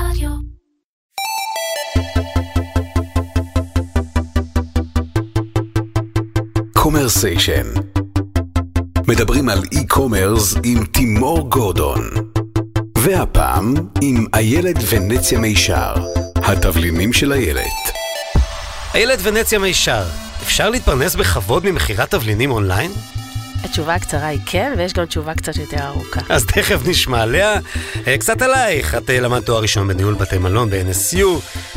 רדיו. Commersation. מדברים על e-commerce עם תימור גורדון. והפעם עם איילת ונציה מישר, התבלינים של איילת. איילת ונציה מישר, אפשר להתפרנס בכבוד ממכירת תבלינים אונליין? התשובה הקצרה היא כן, ויש גם תשובה קצת יותר ארוכה. אז תכף נשמע עליה. אה, קצת עלייך, את אה, למדת תואר ראשון בניהול בתי מלון ב-NSU,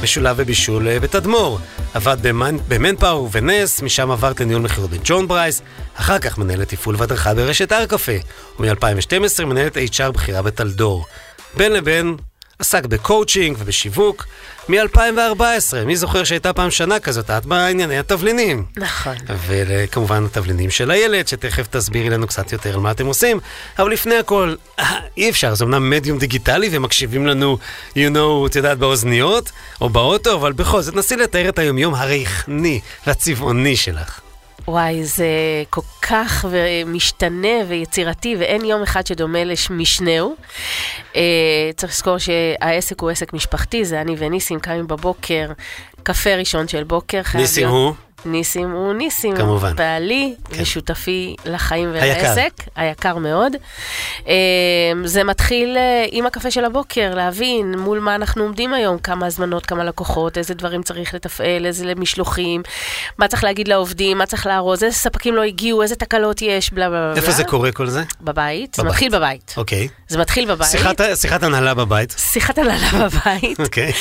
משולב בבישול אה, בתדמור. עבדת ב Manpower ובנס, משם עברת לניהול מכירות בג'ון ברייס, אחר כך מנהלת תפעול והדרכה ברשת ארקפה, ומ-2012 מנהלת HR בכירה בטלדור. בין לבין עסק בקואוצ'ינג ובשיווק מ-2014. מי זוכר שהייתה פעם שנה כזאת? את בענייני התבלינים. נכון. וכמובן התבלינים של איילת, שתכף תסבירי לנו קצת יותר על מה אתם עושים. אבל לפני הכל, אי אפשר, זה אמנם מדיום דיגיטלי ומקשיבים לנו, you know, את יודעת, באוזניות או באוטו, אבל בכל זאת, נסי לתאר את היומיום הריחני והצבעוני שלך. וואי, זה כל כך משתנה ויצירתי, ואין יום אחד שדומה למשנהו. אה, צריך לזכור שהעסק הוא עסק משפחתי, זה אני וניסים קמים בבוקר, קפה ראשון של בוקר. ניסים הוא? ניסים הוא ניסים, כמובן. בעלי כן. ושותפי לחיים היקר. ולעסק, היקר מאוד. אה, זה מתחיל אה, עם הקפה של הבוקר, להבין מול מה אנחנו עומדים היום, כמה הזמנות, כמה לקוחות, איזה דברים צריך לתפעל, איזה משלוחים, מה צריך להגיד לעובדים, מה צריך לארוז, איזה ספקים לא הגיעו, איזה תקלות יש, בלה בלה בלה. איפה זה קורה כל זה? בבית. זה בבית. מתחיל בבית. אוקיי. זה מתחיל בבית. שיחת- שיחת הנהלה בבית. שיחת הנהלה בבית. אוקיי.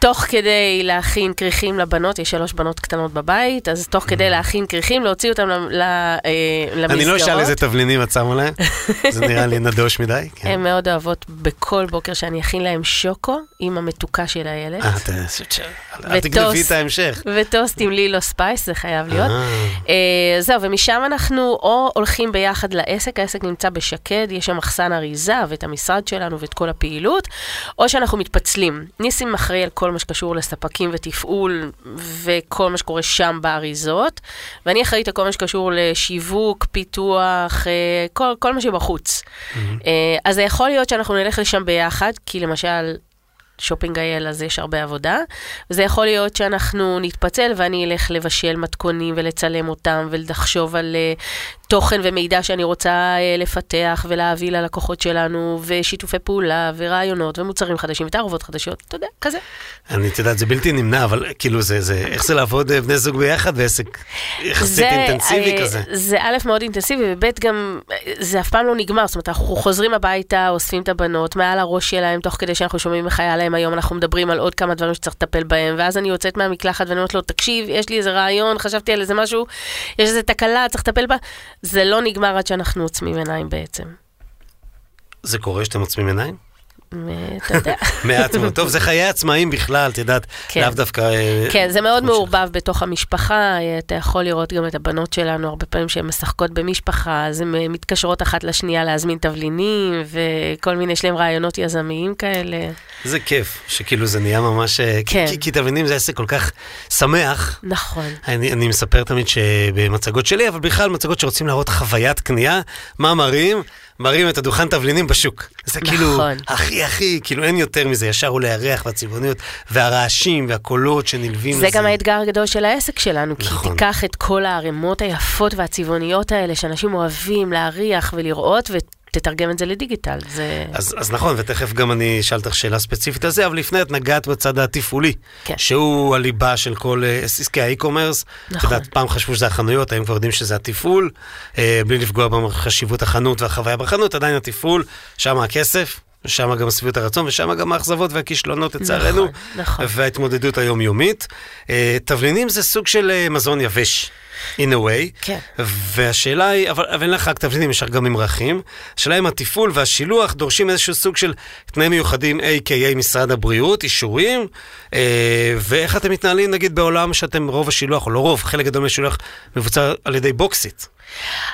תוך כדי להכין כריכים לבנות, יש שלוש בנות קטנות בבית, אז תוך כדי להכין כריכים, להוציא אותם אה, למסגרות. Mm. אני לא אשאל איזה תבלינים את שמה להם, זה נראה לי נדוש מדי. כן. הן מאוד אוהבות בכל בוקר שאני אכין להם שוקו עם המתוקה של איילת. אה, אל תגנבי. את ההמשך. וטוסט עם לילו ספייס, זה חייב להיות. אה. אה, זהו, ומשם אנחנו או הולכים ביחד לעסק, העסק נמצא בשקד, יש שם מחסן אריזה ואת המשרד שלנו ואת כל הפעילות, או שאנחנו מתפצלים. ניסים אחראי על כל מה שקשור לספקים ותפעול וכל מה שקורה שם באריזות, ואני אחראית על כל מה שקשור לשיווק, פיתוח, אה, כל, כל מה שבחוץ. אה, אז זה יכול להיות שאנחנו נלך לשם ביחד, כי למשל... שופינג אייל, אז יש הרבה עבודה. וזה יכול להיות שאנחנו נתפצל ואני אלך לבשל מתכונים ולצלם אותם ולחשוב על uh, תוכן ומידע שאני רוצה uh, לפתח ולהביא ללקוחות שלנו, ושיתופי פעולה ורעיונות ומוצרים חדשים ותערובות חדשות, אתה יודע, כזה. אני, את יודעת, זה בלתי נמנע, אבל כאילו, זה, זה, איך זה לעבוד אה, בני זוג ביחד בעסק יחסית אינטנסיבי אה, כזה? זה א', מאוד אינטנסיבי, וב', גם אה, זה אף פעם לא נגמר. זאת אומרת, אנחנו חוזרים הביתה, אוספים את הבנות מעל הראש שלהם, תוך כדי שאנחנו שומעים איך היה להם היום, אנחנו מדברים על עוד כמה דברים שצריך לטפל בהם, ואז אני יוצאת מהמקלחת ואני אומרת לו, תקשיב, יש לי איזה רעיון, חשבתי על איזה משהו, יש איזה תקלה, צריך לטפל בה. זה לא נגמר עד שאנחנו עוצמים עיניים בעצם. זה קורה שאתם עוצמים עיניים? אתה יודע. מעט מאוד. טוב, זה חיי עצמאים בכלל, את יודעת, כן. לאו דווקא... אה, כן, זה מאוד. מעורבב בתוך המשפחה. אתה יכול לראות גם את הבנות שלנו, הרבה פעמים שהן משחקות במשפחה, אז הן אה, מתקשרות אחת לשנייה להזמין תבלינים, וכל מיני, יש להם רעיונות יזמיים כאלה. זה כיף, שכאילו זה נהיה ממש... אה, כן. כי, כי תבלינים זה עסק כל כך שמח. נכון. אני, אני מספר תמיד שבמצגות שלי, אבל בכלל מצגות שרוצים להראות חוויית קנייה, מה מראים? מראים את הדוכן תבלינים בשוק. זה כאילו נכון. הכי הכי, כאילו אין יותר מזה, ישר עולה הריח והצבעוניות, והרעשים והקולות שנלווים זה לזה. גם האתגר הגדול של העסק שלנו, כי נכון. תיקח את כל הערימות היפות והצבעוניות האלה, שאנשים אוהבים להריח ולראות, ותתרגם את זה לדיגיטל. זה... אז, אז נכון, ותכף גם אני אשאל אותך שאלה ספציפית על זה, אבל לפני את נגעת בצד התפעולי, כן. שהוא הליבה של כל אה, עסקי האי-קומרס. את נכון. יודעת, פעם חשבו שזה החנויות, היום כבר יודעים שזה התפעול, אה, בלי לפגוע בחשיבות החנות והחוויה בחנות, עדיין התפעול, שם הכסף. שם גם שביעות הרצון, ושם גם האכזבות והכישלונות לצערנו, נכון, נכון. וההתמודדות היומיומית. אה, תבלינים זה סוג של אה, מזון יבש, in a way. כן. והשאלה היא, אבל, אבל אין לך רק תבלינים, יש לך גם ממרחים. השאלה אם התפעול והשילוח דורשים איזשהו סוג של תנאים מיוחדים, a.k.a משרד הבריאות, אישורים, אה, ואיך אתם מתנהלים נגיד בעולם שאתם רוב השילוח, או לא רוב, חלק גדול מהשילוח מבוצע על ידי בוקסית.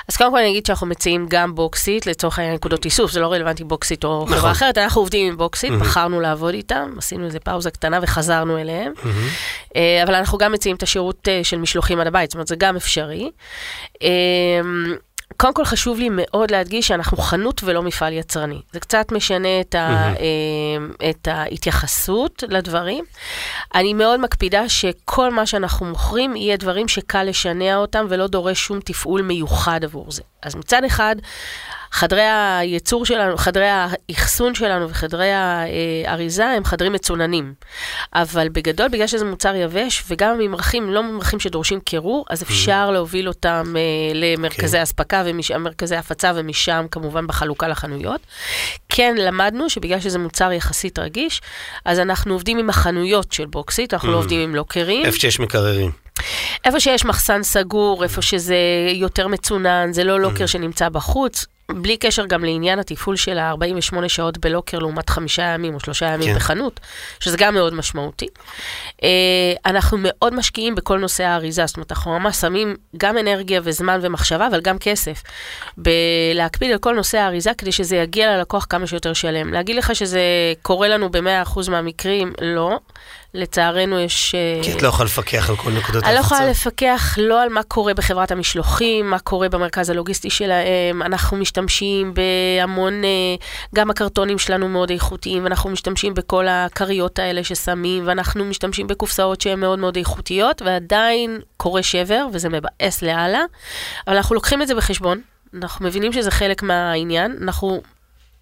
אז קודם כל אני אגיד שאנחנו מציעים גם בוקסית, לצורך העניין נקודות איסוף, זה לא רלוונטי בוקסית או נכון. חברה אחרת, אנחנו עובדים עם בוקסית, בחרנו לעבוד איתם, עשינו איזה פאוזה קטנה וחזרנו אליהם. אה, אבל אנחנו גם מציעים את השירות אה, של משלוחים עד הבית, זאת אומרת, זה גם אפשרי. קודם כל חשוב לי מאוד להדגיש שאנחנו חנות ולא מפעל יצרני. זה קצת משנה את, ה, אה, את ההתייחסות לדברים. אני מאוד מקפידה שכל מה שאנחנו מוכרים יהיה דברים שקל לשנע אותם ולא דורש שום תפעול מיוחד עבור זה. אז מצד אחד, חדרי הייצור שלנו, חדרי האחסון שלנו וחדרי האריזה הם חדרים מצוננים. אבל בגדול, בגלל שזה מוצר יבש, וגם ממרחים, לא ממרחים שדורשים קירור, אז אפשר להוביל אותם uh, למרכזי okay. אספקה ומרכזי הפצה, ומשם כמובן בחלוקה לחנויות. כן, למדנו שבגלל שזה מוצר יחסית רגיש, אז אנחנו עובדים עם החנויות של בוקסיט, אנחנו mm. לא עובדים עם לוקרים. איפה שיש מקררים. איפה שיש מחסן סגור, איפה שזה יותר מצונן, זה לא לוקר שנמצא בחוץ, בלי קשר גם לעניין התפעול של ה-48 שעות בלוקר לעומת חמישה ימים או שלושה ימים כן. בחנות, שזה גם מאוד משמעותי. Uh, אנחנו מאוד משקיעים בכל נושא האריזה, זאת אומרת, אנחנו ממש שמים גם אנרגיה וזמן ומחשבה, אבל גם כסף, בלהקפיד על כל נושא האריזה כדי שזה יגיע ללקוח כמה שיותר שלם. להגיד לך שזה קורה לנו ב-100% מהמקרים, לא. לצערנו יש... אה, כי את לא יכולה לפקח על כל נקודות ההפצה. אני לא יכולה לפקח לא על מה קורה בחברת המשלוחים, מה קורה במרכז הלוגיסטי שלהם. אנחנו משתמשים בהמון, אה, גם הקרטונים שלנו מאוד איכותיים, ואנחנו משתמשים בכל הכריות האלה ששמים, ואנחנו משתמשים בקופסאות שהן מאוד מאוד איכותיות, ועדיין קורה שבר, וזה מבאס לאללה. אבל אנחנו לוקחים את זה בחשבון. אנחנו מבינים שזה חלק מהעניין, אנחנו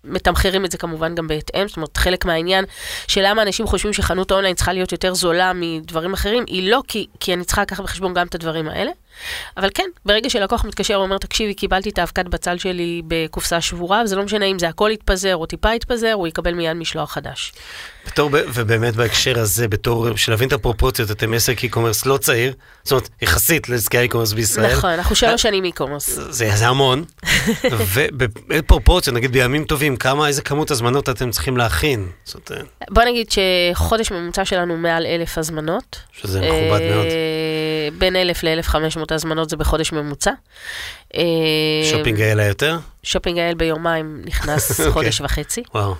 מתמחרים את זה כמובן גם בהתאם, זאת אומרת, חלק מהעניין של למה אנשים חושבים שחנות אונליין צריכה להיות יותר זולה מדברים אחרים, היא לא כי, כי אני צריכה לקחת בחשבון גם את הדברים האלה. אבל כן, ברגע שלקוח מתקשר ואומר, תקשיבי, קיבלתי את האבקת בצל שלי בקופסה שבורה, וזה לא משנה אם זה הכל יתפזר או טיפה יתפזר, הוא יקבל מיד משלוח חדש. בתור, ובאמת בהקשר הזה, בתור, בשביל להבין את הפרופורציות, אתם עסק e-commerce לא צעיר, זאת אומרת, יחסית לעסקי ה e-commerce בישראל. נכון, אנחנו שלוש שנים e-commerce. זה, זה המון, ובפרופורציות, נגיד בימים טובים, כמה, איזה כמות הזמנות אתם צריכים להכין? זאת, אה, בוא נגיד שחודש ממוצע שלנו מעל אלף הזמנות. שזה מכובד מאוד. אה, בין אלף לאלף חמש מאות הזמנות זה בחודש ממוצע. אה, ShoppingIL יותר? ShoppingIL ביומיים נכנס אוקיי. חודש וחצי. וואו.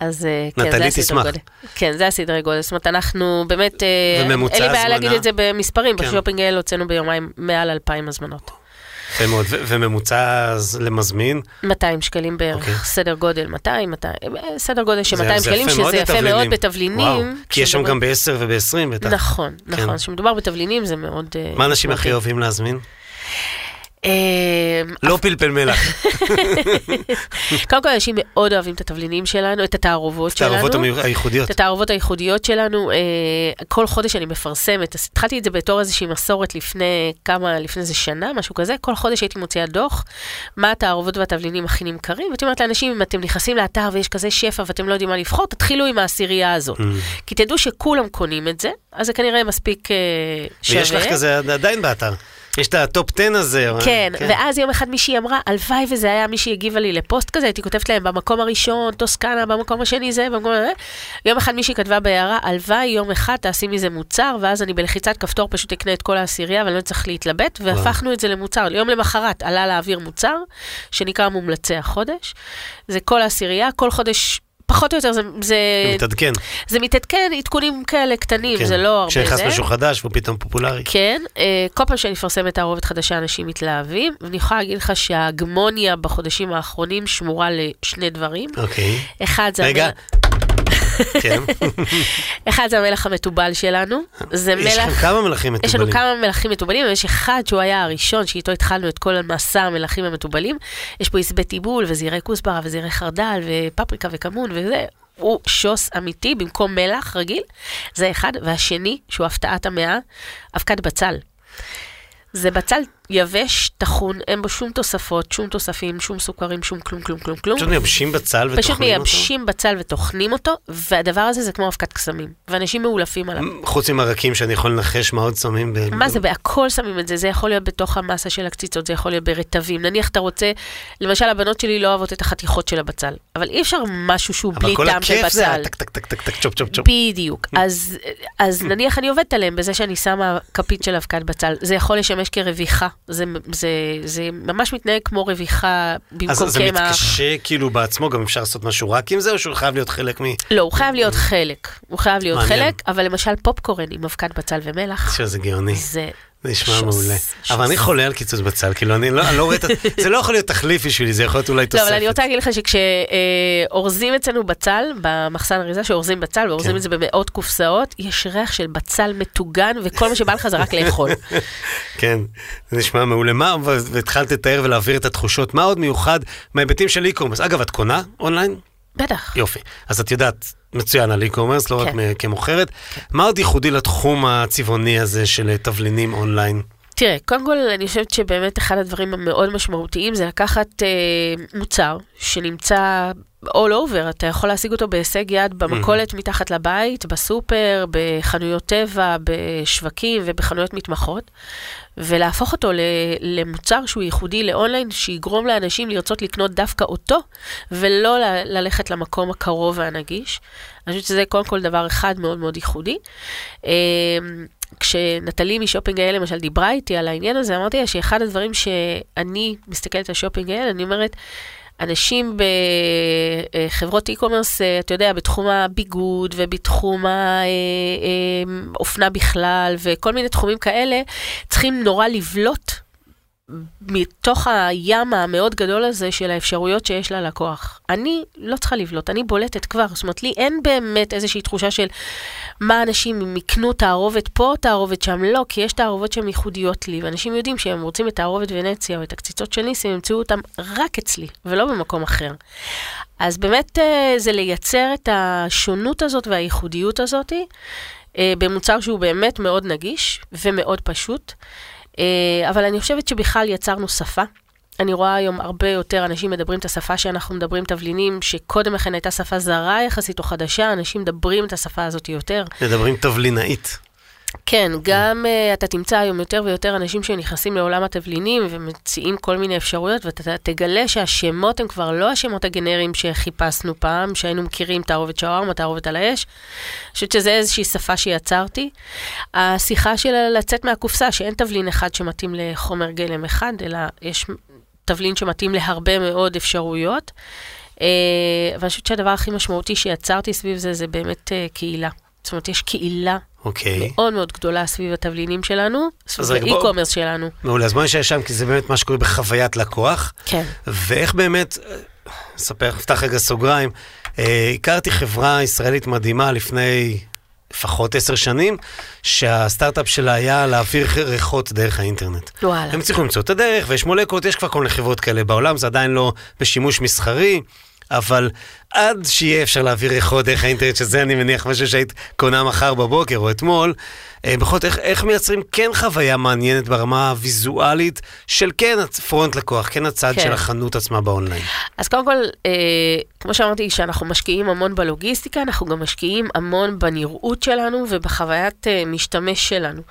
אז כן, זה הסדרי גודל. כן, זה הסדרי גודל. זאת אומרת, אנחנו באמת, אין לי בעיה להגיד את זה במספרים, כן. בשופינג אייל הוצאנו ביומיים מעל אלפיים הזמנות. יפה מאוד, וממוצע למזמין? 200 שקלים בערך, okay. אוקיי. סדר גודל 200, 200, סדר גודל של 200 שקלים, שזה יפה מאוד בתבלינים. וואו, כי יש שם גם ב-10 וב-20 בטח. נכון, נכון, כשמדובר כן. בתבלינים זה מאוד... אה, מה אנשים הכי אוהבים להזמין? אמ, לא פלפל מלח. קודם כל, אנשים מאוד אוהבים את התבלינים שלנו, את התערובות שלנו. את התערובות הייחודיות. את התערובות הייחודיות שלנו. אה, כל חודש אני מפרסמת, התחלתי את זה בתור איזושהי מסורת לפני כמה, לפני איזה שנה, משהו כזה. כל חודש הייתי מוציאה דוח, מה התערובות והתבלינים הכי נמכרים, והייתי אומרת לאנשים, אם אתם נכנסים לאתר ויש כזה שפע ואתם לא יודעים מה לבחור, תתחילו עם העשירייה הזאת. Mm. כי תדעו שכולם קונים את זה, אז זה כנראה מספיק שווה. אה, ויש לך כזה עדיין באתר. יש את ה top 10 הזה. כן, כן, ואז יום אחד מישהי אמרה, הלוואי וזה היה מישהי הגיבה לי לפוסט כזה, הייתי כותבת להם במקום הראשון, טוסקנה, במקום השני זה, במקום... יום אחד מישהי כתבה בהערה, הלוואי יום אחד תעשי מזה מוצר, ואז אני בלחיצת כפתור פשוט אקנה את כל העשירייה, ואני לא צריך להתלבט, והפכנו את זה למוצר. יום למחרת עלה לאוויר מוצר, שנקרא מומלצי החודש. זה כל העשירייה, כל חודש פחות או יותר זה... זה מתעדכן. זה מתעדכן, עדכונים כאלה קטנים, כן. זה לא הרבה זה. כשנכנס משהו חדש והוא פתאום פופולרי. כן, אה, כל פעם שאני מפרסמת תערובת חדשה, אנשים מתלהבים, ואני יכולה להגיד לך שההגמוניה בחודשים האחרונים שמורה לשני דברים. אוקיי. אחד זה... רגע, כן. אחד זה המלח המתובל שלנו. זה מלח... יש לכם כמה מלחים מתובלים. יש לנו כמה מלחים מתובלים, ויש אחד שהוא היה הראשון, שאיתו התחלנו את כל מסע המלחים המתובלים. יש פה עשבי טיבול, וזירי כוסברה, וזירי חרדל, ופפריקה וכמון, וזה. הוא שוס אמיתי במקום מלח רגיל, זה אחד. והשני, שהוא הפתעת המאה, אבקת בצל. זה בצל יבש, טחון, אין בו שום תוספות, שום תוספים, שום סוכרים, שום כלום, כלום, כלום, כלום. פשוט מייבשים בצל וטוחנים אותו? פשוט מייבשים בצל וטוחנים אותו, והדבר הזה זה כמו אבקת קסמים, ואנשים מאולפים עליו. חוץ ממרקים שאני יכול לנחש מה עוד שמים? ב... מה זה, בהכל שמים את זה, זה יכול להיות בתוך המסה של הקציצות, זה יכול להיות ברטבים. נניח אתה רוצה, למשל הבנות שלי לא אוהבות את החתיכות של הבצל, אבל אי אפשר משהו שהוא בלי טעם של בצל. אבל כל הכיף זה טק טק טק טק טק chop chop chop. בדיוק. אז, נניח אני עובדת עליהם בזה שאני שמה כפית של אבקת בצל. זה יכול לשמש כרביכה. זה, זה זה ממש מתנהג כמו רביכה במקום קמח. אז זה מתקשה כאילו בעצמו, גם אפשר לעשות משהו רק עם זה, או שהוא חייב להיות חלק מ... לא, הוא חייב להיות חלק. הוא חייב להיות מעניין. חלק, אבל למשל פופקורן עם אבקת בצל ומלח. שזה גאוני. זה זה נשמע מעולה. אבל אני חולה על קיצוץ בצל, כאילו, אני לא אני לא רואה את. זה לא יכול להיות תחליף בשבילי, זה יכול להיות אולי לא, תוספת. אבל אני רוצה להגיד לך שכשאורזים אצלנו בצל, במחסן אריזה שאורזים בצל, ואורזים כן. את זה במאות קופסאות, יש ריח של בצל מטוגן, וכל מה שבא לך זה רק לאכול. כן, זה נשמע מעולה. מה, והתחלת לתאר ולהעביר את התחושות, מה עוד מיוחד מההיבטים של e-commerce? אגב, את קונה אונליין? בטח. יופי. אז את יודעת מצוין על e-commerce, לא רק כן. מ- כמוכרת. מה עוד ייחודי לתחום הצבעוני הזה של תבלינים אונליין? תראה, קודם כל, אני חושבת שבאמת אחד הדברים המאוד משמעותיים זה לקחת אה, מוצר שנמצא all over, אתה יכול להשיג אותו בהישג יד במכולת מתחת לבית, בסופר, בחנויות טבע, בשווקים ובחנויות מתמחות, ולהפוך אותו ל- למוצר שהוא ייחודי לאונליין, שיגרום לאנשים לרצות לקנות דווקא אותו, ולא ל- ללכת למקום הקרוב והנגיש. אני חושבת שזה קודם כל דבר אחד מאוד מאוד ייחודי. אה, כשנטלי מ ShoppingIL למשל דיברה איתי על העניין הזה, אמרתי לה שאחד הדברים שאני מסתכלת על ShoppingIL, אני אומרת, אנשים בחברות e-commerce, אה, אתה יודע, בתחום הביגוד ובתחום האופנה בכלל וכל מיני תחומים כאלה, צריכים נורא לבלוט מתוך הים המאוד גדול הזה של האפשרויות שיש ללקוח. אני לא צריכה לבלוט, אני בולטת כבר. זאת אומרת, לי אין באמת איזושהי תחושה של מה אנשים, יקנו תערובת פה, תערובת שם, לא, כי יש תערובות שהן ייחודיות לי, ואנשים יודעים שהם רוצים את תערובת ונציה או את הקציצות של ניסים, הם ימצאו אותם רק אצלי, ולא במקום אחר. אז באמת אה, זה לייצר את השונות הזאת והייחודיות הזאת אה, במוצר שהוא באמת מאוד נגיש ומאוד פשוט. אה, אבל אני חושבת שבכלל יצרנו שפה. אני רואה היום הרבה יותר אנשים מדברים את השפה שאנחנו מדברים תבלינים, שקודם לכן הייתה שפה זרה יחסית או חדשה, אנשים מדברים את השפה הזאת יותר. מדברים תבלינאית. כן, גם uh, אתה תמצא היום יותר ויותר אנשים שנכנסים לעולם התבלינים ומציעים כל מיני אפשרויות, ואתה תגלה שהשמות הם כבר לא השמות הגנריים שחיפשנו פעם, שהיינו מכירים תערובת שווארמה, תערובת על האש. אני חושבת שזה איזושהי שפה שיצרתי. השיחה של לצאת מהקופסה, שאין תבלין אחד שמתאים לחומר גלם אחד, אלא יש תבלין שמתאים להרבה מאוד אפשרויות. Uh, ואני חושבת שהדבר הכי משמעותי שיצרתי סביב זה, זה באמת uh, קהילה. זאת אומרת, יש קהילה אוקיי. מאוד מאוד גדולה סביב התבלינים שלנו, סביב רגע, בוא- האי-קומרס שלנו. מעולה, אז בואי נשאר שם, כי זה באמת מה שקורה בחוויית לקוח. כן. ואיך באמת, אה, אספר, נפתח רגע סוגריים, אה, הכרתי חברה ישראלית מדהימה לפני לפחות עשר שנים, שהסטארט-אפ שלה היה להעביר ריחות דרך האינטרנט. וואלה. הם הצליחו למצוא את הדרך, ויש מולקות, יש כבר כל מיני חברות כאלה בעולם, זה עדיין לא בשימוש מסחרי, אבל עד שיהיה אפשר להעביר ריחות דרך האינטרנט, שזה אני מניח משהו שהיית קונה מחר בבוקר או אתמול, אה, בכל זאת, איך, איך מייצרים כן חוויה מעניינת ברמה הוויזואלית של כן front לקוח, כן הצד כן. של החנות עצמה באונליין. אז קודם כל, אה, כמו שאמרתי, שאנחנו משקיעים המון בלוגיסטיקה, אנחנו גם משקיעים המון בנראות שלנו ובחוויית אה, משתמש שלנו.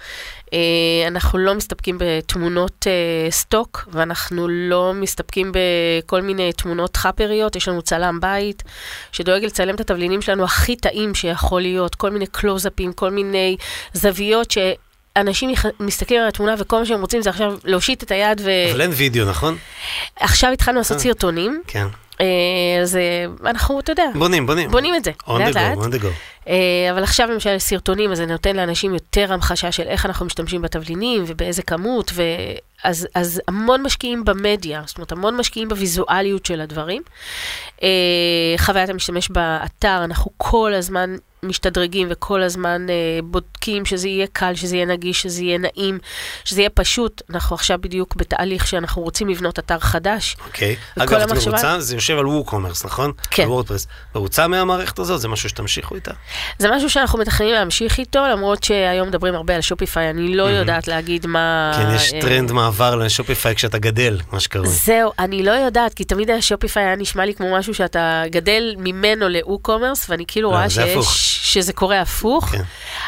אה, אנחנו לא מסתפקים בתמונות אה, stock, ואנחנו לא מסתפקים בכל מיני תמונות חאפריות, יש לנו צלם בית, שדואג לצלם את התבלינים שלנו הכי טעים שיכול להיות, כל מיני קלוזאפים, כל מיני זוויות ש... אנשים מסתכלים על התמונה וכל מה שהם רוצים זה עכשיו להושיט את היד ו... אבל אין וידאו, נכון? עכשיו התחלנו לעשות אה. סרטונים, כן. אז אה, אנחנו, אתה יודע, בונים, בונים. בונים את זה, On the לאט לאט. on the go. אה, אבל עכשיו למשל סרטונים, אז זה נותן לאנשים יותר המחשה של איך אנחנו משתמשים בתבלינים ובאיזה כמות, ואז אז המון משקיעים במדיה, זאת אומרת, המון משקיעים בוויזואליות של הדברים. אה, חוויית המשתמש באתר, אנחנו כל הזמן משתדרגים וכל הזמן אה, בודקים שזה יהיה קל, שזה יהיה נגיש, שזה יהיה נעים, שזה יהיה פשוט. אנחנו עכשיו בדיוק בתהליך שאנחנו רוצים לבנות אתר חדש. אוקיי. וכל אגב, את המחשבה- מרוצה, זה יושב על WooCommerce, נכון? כן. WordPress. מרוצה מהמערכת הזאת? זה משהו שתמשיכו איתה? זה משהו שאנחנו מתכננים להמשיך איתו, למרות שהיום מדברים הרבה על Shopify, אני לא יודעת להגיד מה... כן, יש אה, טרנד מעבר ל Shopify כשאתה גדל, מה שקרוי. זהו, אני לא יודעת, כי תמיד השופיפיי היה נשמע לי כמו משהו שאתה גדל ממנו לאו-קומרס, ואני כאילו לא, רואה זה הפוך. שזה קורה הפוך. כן.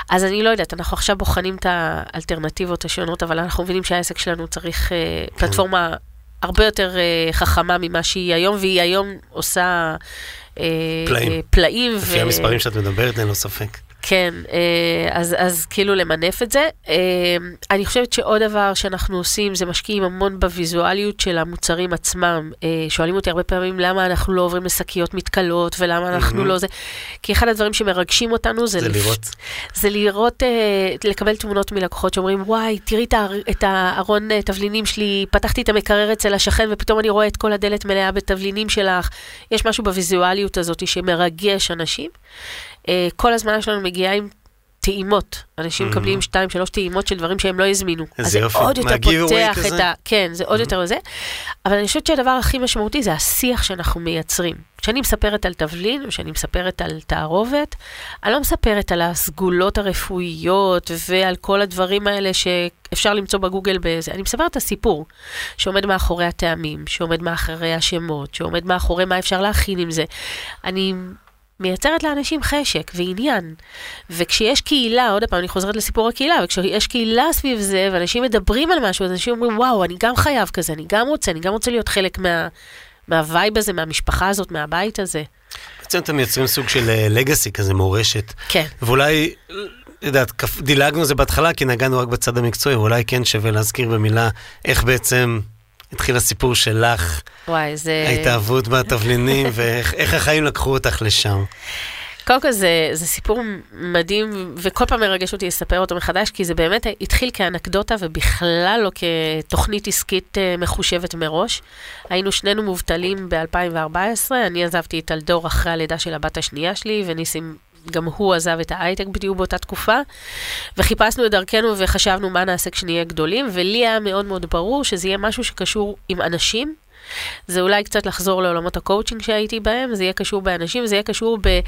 אז אני לא יודעת, אנחנו עכשיו בוחנים את האלטרנטיבות השונות, אבל אנחנו מבינים שהעסק שלנו צריך אה, כן. פלטפורמה הרבה יותר אה, חכמה ממה שהיא היום, והיא היום עושה... אה, פלאים. פלאים. לפי המספרים שאת מדברת, אין לו ספק. כן, אה, אז, אז כאילו למנף את זה. אה, אני חושבת שעוד דבר שאנחנו עושים זה משקיעים המון בוויזואליות של המוצרים עצמם. אה, שואלים אותי הרבה פעמים למה אנחנו לא עוברים לשקיות מתכלות ולמה אנחנו מהמם. לא זה. כי אחד הדברים שמרגשים אותנו זה, זה לפ- לראות. זה לראות, לקבל תמונות מלקוחות שאומרים, וואי, תראי את האר- את הארון תבלינים שלי, פתחתי את המקרר אצל השכן ופתאום אני רואה את כל הדלת מלאה בתבלינים שלך. יש משהו בוויזואליות הזאת שמרגש אנשים. אה, כל הזמן שלנו מגיעה עם טעימות. אנשים Mhm. מקבלים שתיים, שלוש טעימות של דברים שהם לא הזמינו. אז זה. עוד יותר פותח? את ה... כן, זה עוד יותר זה. אבל אני חושבת שהדבר הכי משמעותי זה השיח שאנחנו מייצרים. כשאני מספרת על תבלין, כשאני מספרת על תערובת, אני לא מספרת על הסגולות הרפואיות ועל כל הדברים האלה שאפשר למצוא בגוגל בזה. אני מספרת את הסיפור שעומד מאחורי הטעמים, שעומד מאחורי השמות, שעומד מאחורי מה אפשר להכין עם זה. אני מייצרת לאנשים חשק ועניין. וכשיש קהילה, עוד פעם, אני חוזרת לסיפור הקהילה, וכשיש קהילה סביב זה, ואנשים מדברים על משהו, אז אנשים אומרים, וואו, אני גם חייב כזה, אני גם רוצה, אני גם רוצה להיות חלק מה, מהווייב הזה, מהמשפחה הזאת, מהבית הזה. בעצם אתם מייצרים סוג של לגאסי כזה, מורשת. כן. ואולי, יודעת, כפ- דילגנו זה בהתחלה, כי נגענו רק בצד המקצועי, ואולי כן שווה להזכיר במילה איך בעצם התחיל הסיפור שלך, וואי, זה... ההתאהבות בתבלינים, ואיך איך החיים לקחו אותך לשם. קודם כל זה, זה סיפור מדהים, וכל פעם מרגש אותי לספר אותו מחדש, כי זה באמת התחיל כאנקדוטה ובכלל לא כתוכנית עסקית אה, מחושבת מראש. היינו שנינו מובטלים ב-2014, אני עזבתי את אלדור אחרי הלידה של הבת השנייה שלי, וניסים... גם הוא עזב את ההייטק בדיוק באותה תקופה, וחיפשנו את דרכנו וחשבנו מה נעשה כשנהיה גדולים, ולי היה מאוד מאוד ברור שזה יהיה משהו שקשור עם אנשים, זה אולי קצת לחזור לעולמות הקואוצ'ינג שהייתי בהם, זה יהיה קשור באנשים, זה יהיה קשור ב...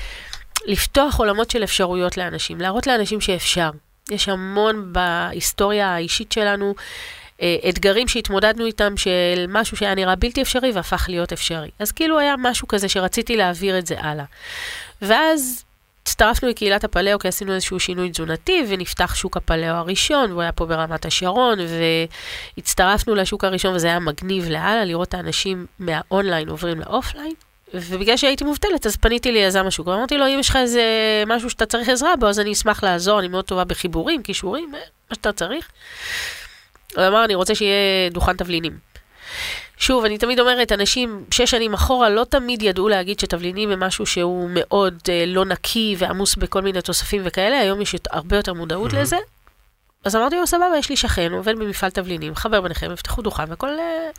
לפתוח עולמות של אפשרויות לאנשים, להראות לאנשים שאפשר. יש המון בהיסטוריה האישית שלנו אה, אתגרים שהתמודדנו איתם של משהו שהיה נראה בלתי אפשרי והפך להיות אפשרי. אז כאילו היה משהו כזה שרציתי להעביר את זה הלאה. ואז הצטרפנו לקהילת הפליאו כי עשינו איזשהו שינוי תזונתי ונפתח שוק הפליאו הראשון, והוא היה פה ברמת השרון, והצטרפנו לשוק הראשון וזה היה מגניב לאללה לראות את האנשים מהאונליין עוברים ל offline. ובגלל שהייתי מובטלת, אז פניתי ליזם השוק, ואמרתי לו, אם יש לך איזה משהו שאתה צריך עזרה בו, אז אני אשמח לעזור, אני מאוד טובה בחיבורים, קישורים, מה שאתה צריך. הוא אמר, אני רוצה שיהיה דוכן תבלינים. שוב, אני תמיד אומרת, אנשים שש שנים אחורה לא תמיד ידעו להגיד שתבלינים הם משהו שהוא מאוד אה, לא נקי ועמוס בכל מיני תוספים וכאלה, היום יש הרבה יותר מודעות Mhm. לזה. אז אמרתי לו, סבבה, יש לי שכן, הוא עובד במפעל תבלינים, חבר ביניכם, יפתחו דוכן, והכל... אה,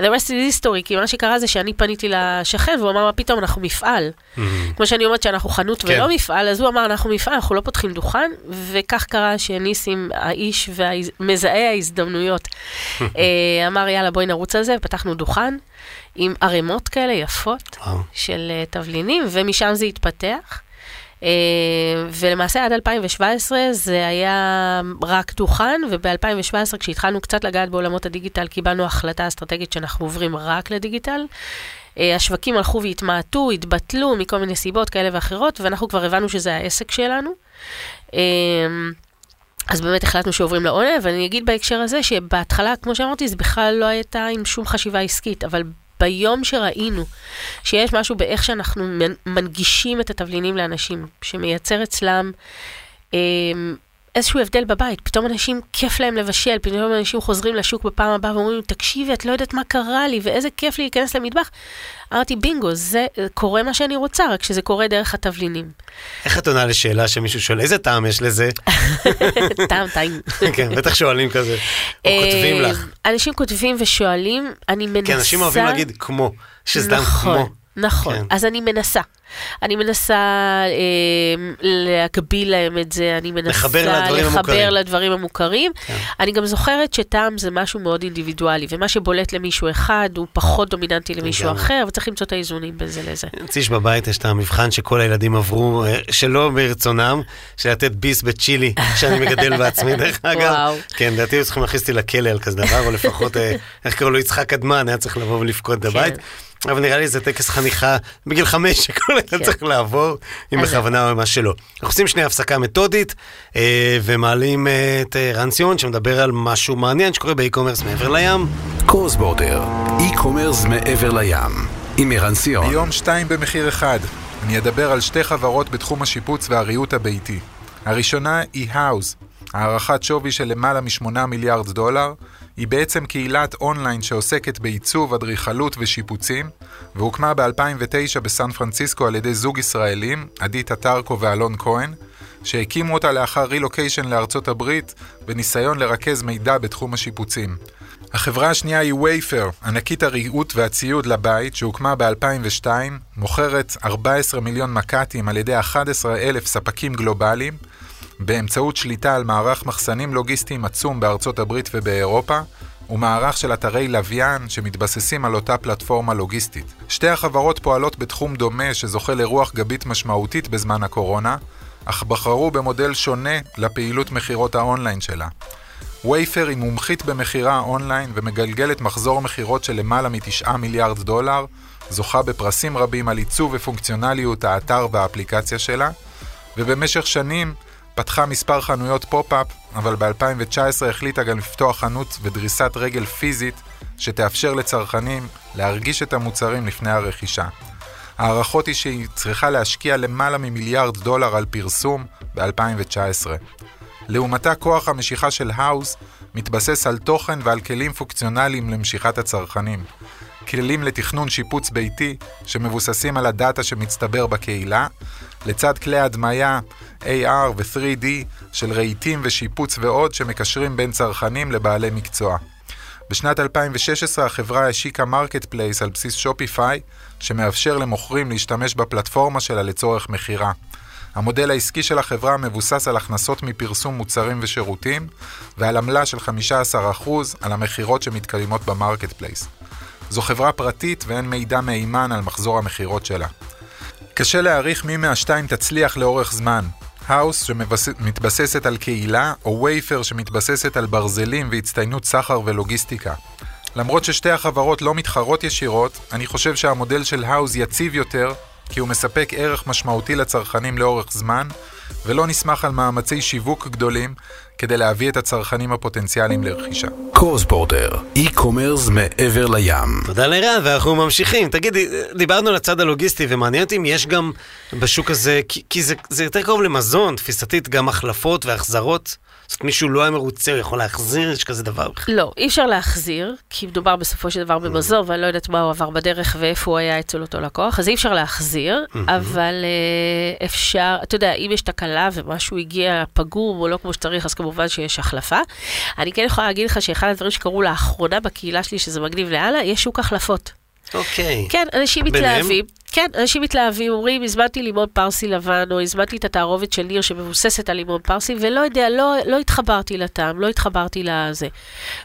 the rest is history, כי מה שקרה זה שאני פניתי לשכן, והוא אמר, מה פתאום, אנחנו מפעל. כמו שאני אומרת שאנחנו חנות כן. ולא מפעל, אז הוא אמר, אנחנו מפעל, אנחנו לא פותחים דוכן, וכך קרה שניסים, האיש ומזהה ההזדמנויות, אה, אמר, יאללה, בואי נרוץ על זה, ופתחנו דוכן עם ערימות כאלה יפות. של אה, תבלינים, ומשם זה התפתח. אה, ולמעשה עד 2017 זה היה רק דוכן, וב-2017 כשהתחלנו קצת לגעת בעולמות הדיגיטל, קיבלנו החלטה אסטרטגית שאנחנו עוברים רק לדיגיטל. אה, השווקים הלכו והתמעטו, התבטלו מכל מיני סיבות כאלה ואחרות, ואנחנו כבר הבנו שזה העסק שלנו. אה, אז באמת החלטנו שעוברים לעונה, ואני אגיד בהקשר הזה שבהתחלה, כמו שאמרתי, זה בכלל לא הייתה עם שום חשיבה עסקית, אבל ביום שראינו שיש משהו באיך שאנחנו מנ- מנגישים את התבלינים לאנשים, שמייצר אצלם אה, איזשהו הבדל בבית, פתאום אנשים, כיף להם לבשל, פתאום אנשים חוזרים לשוק בפעם הבאה ואומרים, תקשיבי, את לא יודעת מה קרה לי, ואיזה כיף לי להיכנס למטבח. אמרתי, בינגו, זה קורה מה שאני רוצה, רק שזה קורה דרך התבלינים. איך את עונה לשאלה שמישהו שואל, איזה טעם יש לזה? טעם טעים. כן, בטח שואלים כזה. או כותבים אה, לך. אנשים כותבים ושואלים, אני מנסה... כן, אנשים אוהבים להגיד כמו, שזה טעם נכון, כמו. נכון, כן. אז אני מנסה. אני מנסה אה, להגביל להם את זה, אני מנסה לחבר לדברים לחבר המוכרים. לדברים המוכרים. כן. אני גם זוכרת שטעם זה משהו מאוד אינדיבידואלי, ומה שבולט למישהו אחד הוא פחות דומיננטי למישהו לגמרי. אחר, וצריך למצוא את האיזונים בין זה לזה. אצלי שבבית יש את המבחן שכל הילדים עברו, אה, שלא ברצונם, של לתת ביס בצ'ילי, שאני מגדל בעצמי, דרך אגב. וואו. כן, לדעתי היו צריכים להכניס אותי לכלא על כזה דבר, או לפחות, אה, איך קראו לו, יצחק קדמן, היה צריך לבוא ולבכות את כן. אבל נראה לי זה טקס חניכה בגיל חמש שכל אחד כן. צריך לעבור, אם בכוונה או מה שלא. אנחנו עושים שנייה הפסקה מתודית, אה, ומעלים אה, את אה, ערן סיון, שמדבר על משהו מעניין שקורה ב e-commerce מעבר לים. cross border, e-commerce מעבר לים, עם ערן סיון. היום שתיים במחיר אחד. אני אדבר על שתי חברות בתחום השיפוץ והריהוט הביתי. הראשונה היא Houzz, הערכת שווי של למעלה מ-8 מיליארד דולר, היא בעצם קהילת אונליין שעוסקת בעיצוב, אדריכלות ושיפוצים, והוקמה ב-2009 בסן פרנסיסקו על ידי זוג ישראלים, עדי טטרקו ואלון כהן, שהקימו אותה לאחר רילוקיישן לארצות הברית, בניסיון לרכז מידע בתחום השיפוצים. החברה השנייה היא וייפר, ענקית הריהוט והציוד לבית, שהוקמה ב-2002, מוכרת 14 מיליון מק"טים על ידי 11 אלף ספקים גלובליים, באמצעות שליטה על מערך מחסנים לוגיסטיים עצום בארצות הברית ובאירופה, ומערך של אתרי לוויין שמתבססים על אותה פלטפורמה לוגיסטית. שתי החברות פועלות בתחום דומה שזוכה לרוח גבית משמעותית בזמן הקורונה, אך בחרו במודל שונה לפעילות מכירות האונליין שלה. Wayfair היא מומחית במכירה אונליין ומגלגלת מחזור מכירות של למעלה מ-9 מיליארד דולר, זוכה בפרסים רבים על עיצוב ופונקציונליות האתר והאפליקציה שלה, ובמשך שנים פתחה מספר חנויות pop-up, אבל ב-2019 החליטה גם לפתוח חנות ודריסת רגל פיזית שתאפשר לצרכנים להרגיש את המוצרים לפני הרכישה. ההערכות היא שהיא צריכה להשקיע למעלה ממיליארד דולר על פרסום ב-2019. לעומתה כוח המשיכה של Houzz מתבסס על תוכן ועל כלים פונקציונליים למשיכת הצרכנים. כלים לתכנון שיפוץ ביתי שמבוססים על הדאטה שמצטבר בקהילה, לצד כלי הדמיה AR ו-3D של רהיטים ושיפוץ ועוד שמקשרים בין צרכנים לבעלי מקצוע. בשנת 2016 החברה השיקה marketplace על בסיס Shopify, שמאפשר למוכרים להשתמש בפלטפורמה שלה לצורך מכירה. המודל העסקי של החברה מבוסס על הכנסות מפרסום מוצרים ושירותים, ועל עמלה של 15% על המכירות שמתקיימות ב marketplace. זו חברה פרטית ואין מידע מהימן על מחזור המכירות שלה. קשה להעריך מי מהשתיים תצליח לאורך זמן. Houzz שמתבססת על קהילה, או Wayfair שמתבססת על ברזלים והצטיינות סחר ולוגיסטיקה. למרות ששתי החברות לא מתחרות ישירות, אני חושב שהמודל של Houzz יציב יותר, כי הוא מספק ערך משמעותי לצרכנים לאורך זמן, ולא נסמך על מאמצי שיווק גדולים כדי להביא את הצרכנים הפוטנציאליים לרכישה. קורספורטר, אי-קומרס מעבר לים. תודה לרן, ואנחנו ממשיכים. תגידי, דיברנו על הצד הלוגיסטי, ומעניין אותי אם יש גם בשוק הזה, כי, כי זה, זה יותר קרוב למזון, תפיסתית, גם החלפות והחזרות. זאת אומרת, מישהו לא היה מרוצה, הוא יכול להחזיר, יש כזה דבר בכלל. לא, אי אפשר להחזיר, כי מדובר בסופו של דבר במזור, ואני לא יודעת מה הוא עבר בדרך ואיפה הוא היה אצל אותו לקוח, אז אי אפשר להחזיר, אבל אה, אפשר, אתה יודע, אם יש תקלה ומשהו הגיע פגום או לא כמו שצריך, אז כמובן שיש החלפה. אני כן יכולה להגיד לך שאחד הדברים שקרו לאחרונה בקהילה שלי, שזה מגניב לאללה, יש שוק החלפות. אוקיי. כן, אנשים ביניהם? מתלהבים. כן, אנשים מתלהבים, אומרים, הזמנתי לימון פרסי לבן, או הזמנתי את התערובת של ניר שמבוססת על לימון פרסי, ולא יודע, לא, לא התחברתי לטעם, לא התחברתי לזה.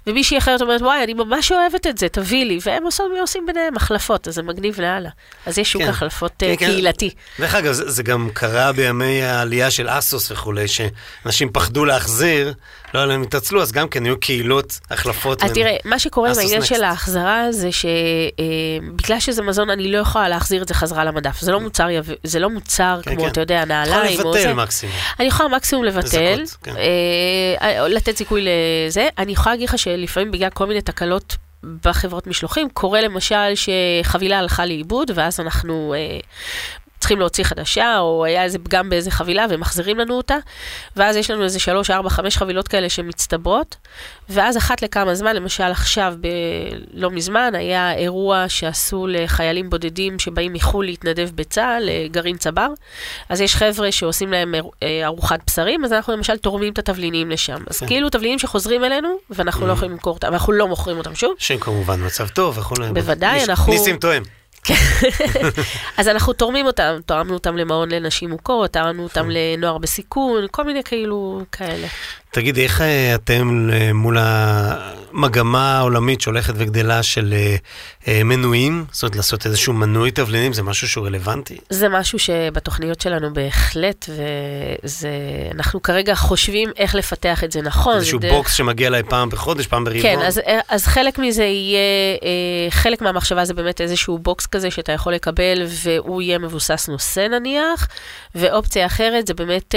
ומישהי אחרת אומרת, וואי, אני ממש אוהבת את זה, תביא לי. והם עושים, עושים ביניהם החלפות, אז זה מגניב לאללה. אז יש שוק כן. החלפות כן, אה, כן. קהילתי. דרך אגב, זה, זה גם קרה בימי העלייה של אסוס וכולי, שאנשים פחדו להחזיר, לא היה להם התעצלו, אז גם כן היו קהילות, החלפות. אז תראה, מה שקורה נקסט. של ההחזרה זה שבגלל שזה מזון, אני לא יכולה להחזיר את זה חזרה למדף. זה לא מוצר, יב- זה לא מוצר כן, כמו, כן. אתה יודע, נעליים או לבטל זה. מקסימום. אני יכולה מקסימום לבטל, לזכות, כן. אה, לתת סיכוי לזה. אני יכולה להגיד לך שלפעמים בגלל כל מיני תקלות בחברות משלוחים, קורה למשל שחבילה הלכה לאיבוד, ואז אנחנו... אה, צריכים להוציא חדשה, או היה איזה פגם באיזה חבילה ומחזירים לנו אותה, ואז יש לנו איזה שלוש, ארבע, חמש חבילות כאלה שמצטברות, ואז אחת לכמה זמן, למשל עכשיו, ב... לא מזמן, היה אירוע שעשו לחיילים בודדים שבאים מחו"ל להתנדב בצה"ל, גרעין צבר, אז יש חבר'ה שעושים להם אה, ארוחת בשרים, אז אנחנו למשל תורמים את התבלינים לשם. אז כן. כאילו תבלינים שחוזרים אלינו, ואנחנו לא יכולים למכור אותם, ואנחנו לא מוכרים אותם שוב. שהם כמובן מצב טוב וכולי. בוודאי, אנחנו- ניסים טועם. אז אנחנו תורמים אותם, תרמנו אותם למעון לנשים מוכות, תרמנו אותם לנוער בסיכון, כל מיני כאילו כאלה. תגידי, איך אה, אתם אה, מול המגמה העולמית שהולכת וגדלה של אה, מנויים? זאת אומרת, לעשות איזשהו מנוי תבלינים, זה משהו שהוא רלוונטי? זה משהו שבתוכניות שלנו בהחלט, ואנחנו כרגע חושבים איך לפתח את זה נכון. איזשהו דרך- בוקס שמגיע אליי פעם בחודש, פעם ברבעון? כן, אז, אז חלק מזה יהיה, חלק מהמחשבה זה באמת איזשהו box כזה שאתה יכול לקבל והוא יהיה מבוסס נושא נניח, ואופציה אחרת זה באמת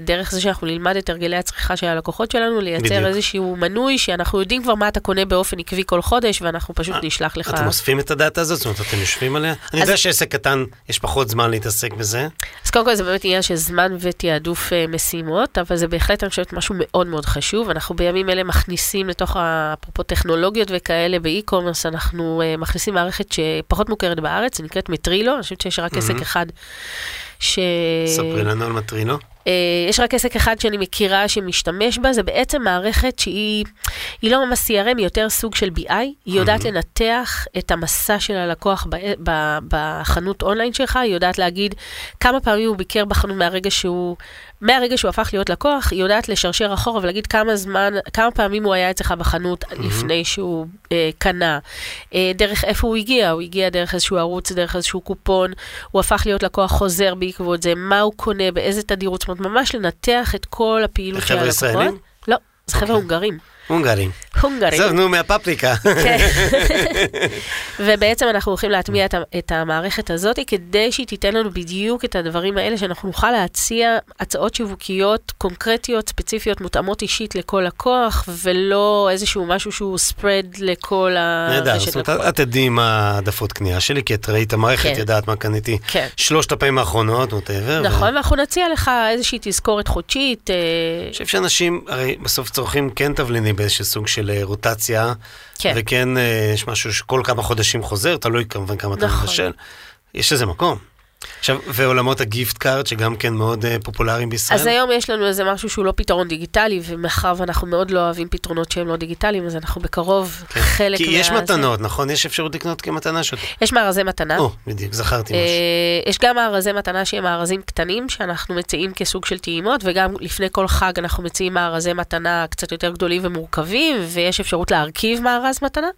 דרך זה שאנחנו נלמד את הרגלי הצריכה של של הלקוחות שלנו, לייצר בדיוק. איזשהו מנוי שאנחנו יודעים כבר מה אתה קונה באופן עקבי כל חודש, ואנחנו פשוט נשלח לך... אתם אוספים את הדאטה הזאת? זאת אומרת, אתם יושבים עליה? אני יודע שעסק קטן, יש פחות זמן להתעסק בזה. אז קודם כל זה באמת עניין של זמן ותעדוף אה, משימות, אבל זה בהחלט, אני חושבת, משהו מאוד מאוד חשוב. אנחנו בימים אלה מכניסים לתוך, אפרופו טכנולוגיות וכאלה, באי-קומרס, אנחנו אה, מכניסים מערכת שפחות מוכרת בארץ, שנקראת מטרילו, אני חושבת שיש רק עסק אחד. ש... ספרי לנו על מטרינו. אה, יש רק עסק אחד שאני מכירה שמשתמש בה, זה בעצם מערכת שהיא היא לא ממש CRM, היא יותר סוג של BI. היא יודעת לנתח את המסע של הלקוח ב, ב, בחנות אונליין שלך, היא יודעת להגיד כמה פעמים הוא ביקר בחנות מהרגע שהוא, מהרגע שהוא הפך להיות לקוח, היא יודעת לשרשר אחורה ולהגיד כמה זמן, כמה פעמים הוא היה אצלך בחנות לפני שהוא אה, קנה, אה, דרך איפה הוא הגיע, הוא הגיע דרך איזשהו ערוץ, דרך איזשהו קופון, הוא הפך להיות לקוח חוזר בעקבות זה, מה הוא קונה, באיזה תדירות, זאת אומרת, ממש לנתח את כל הפעילות של חבר'ה הלקוחות. ישראלים? לא, זה חבר'ה אוקיי. הונגרים. הונגרים. הונגרים. עזוב, נו, מהפפריקה. כן. ובעצם אנחנו הולכים להטמיע את, המערכת הזאת כדי שהיא תיתן לנו בדיוק את הדברים האלה, שאנחנו נוכל להציע הצעות שיווקיות קונקרטיות, ספציפיות, מותאמות אישית לכל לקוח, ולא איזשהו משהו שהוא spread לכל נהדר, הרשת זאת אומרת. את תדעי מה העדפות קנייה שלי, כי את ראית המערכת, כן. ידעת מה קניתי כן. שלושת הפעמים האחרונות, whatever. נכון, ואנחנו נציע לך איזושהי תזכורת חודשית. אה, אני חושב שאנשים, הרי בסוף צורכים כן תבלינים באיזשהו סוג של אה, רוטציה, כן. וכן אה, יש משהו שכל כמה חודשים חוזר, תלוי כמובן כמה אתה נכון. מבשל. יש לזה מקום. עכשיו, ועולמות ה gift card, שגם כן מאוד אה, פופולריים בישראל. אז היום יש לנו איזה משהו שהוא לא פתרון דיגיטלי, ומאחר ואנחנו מאוד לא אוהבים פתרונות שהם לא דיגיטליים, אז אנחנו בקרוב כן. חלק כי יש מה- מתנות, נכון? יש אפשרות לקנות כמתנה ש... יש מארזי מתנה. או, בדיוק, זכרתי אה, משהו. יש גם מארזי מתנה שהם מארזים קטנים, שאנחנו מציעים כסוג של טעימות, וגם לפני כל חג אנחנו מציעים מארזי מתנה קצת יותר גדולים ומורכבים, ויש אפשרות להרכיב מארז מתנה.